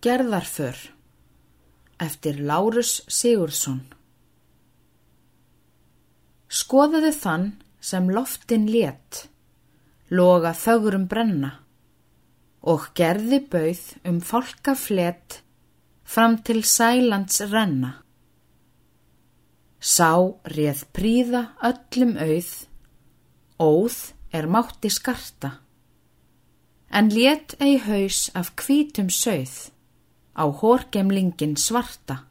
Gerðarför eftir Lárus Sigurðsson Skoðuðu þann sem loftin létt, loga þögurum brenna og gerði bauð um fólka flett fram til sælands renna. Sá réð príða öllum auð, óð er mátti skarta, en létt ei haus af hvítum sögð á hórgemlingin svarta.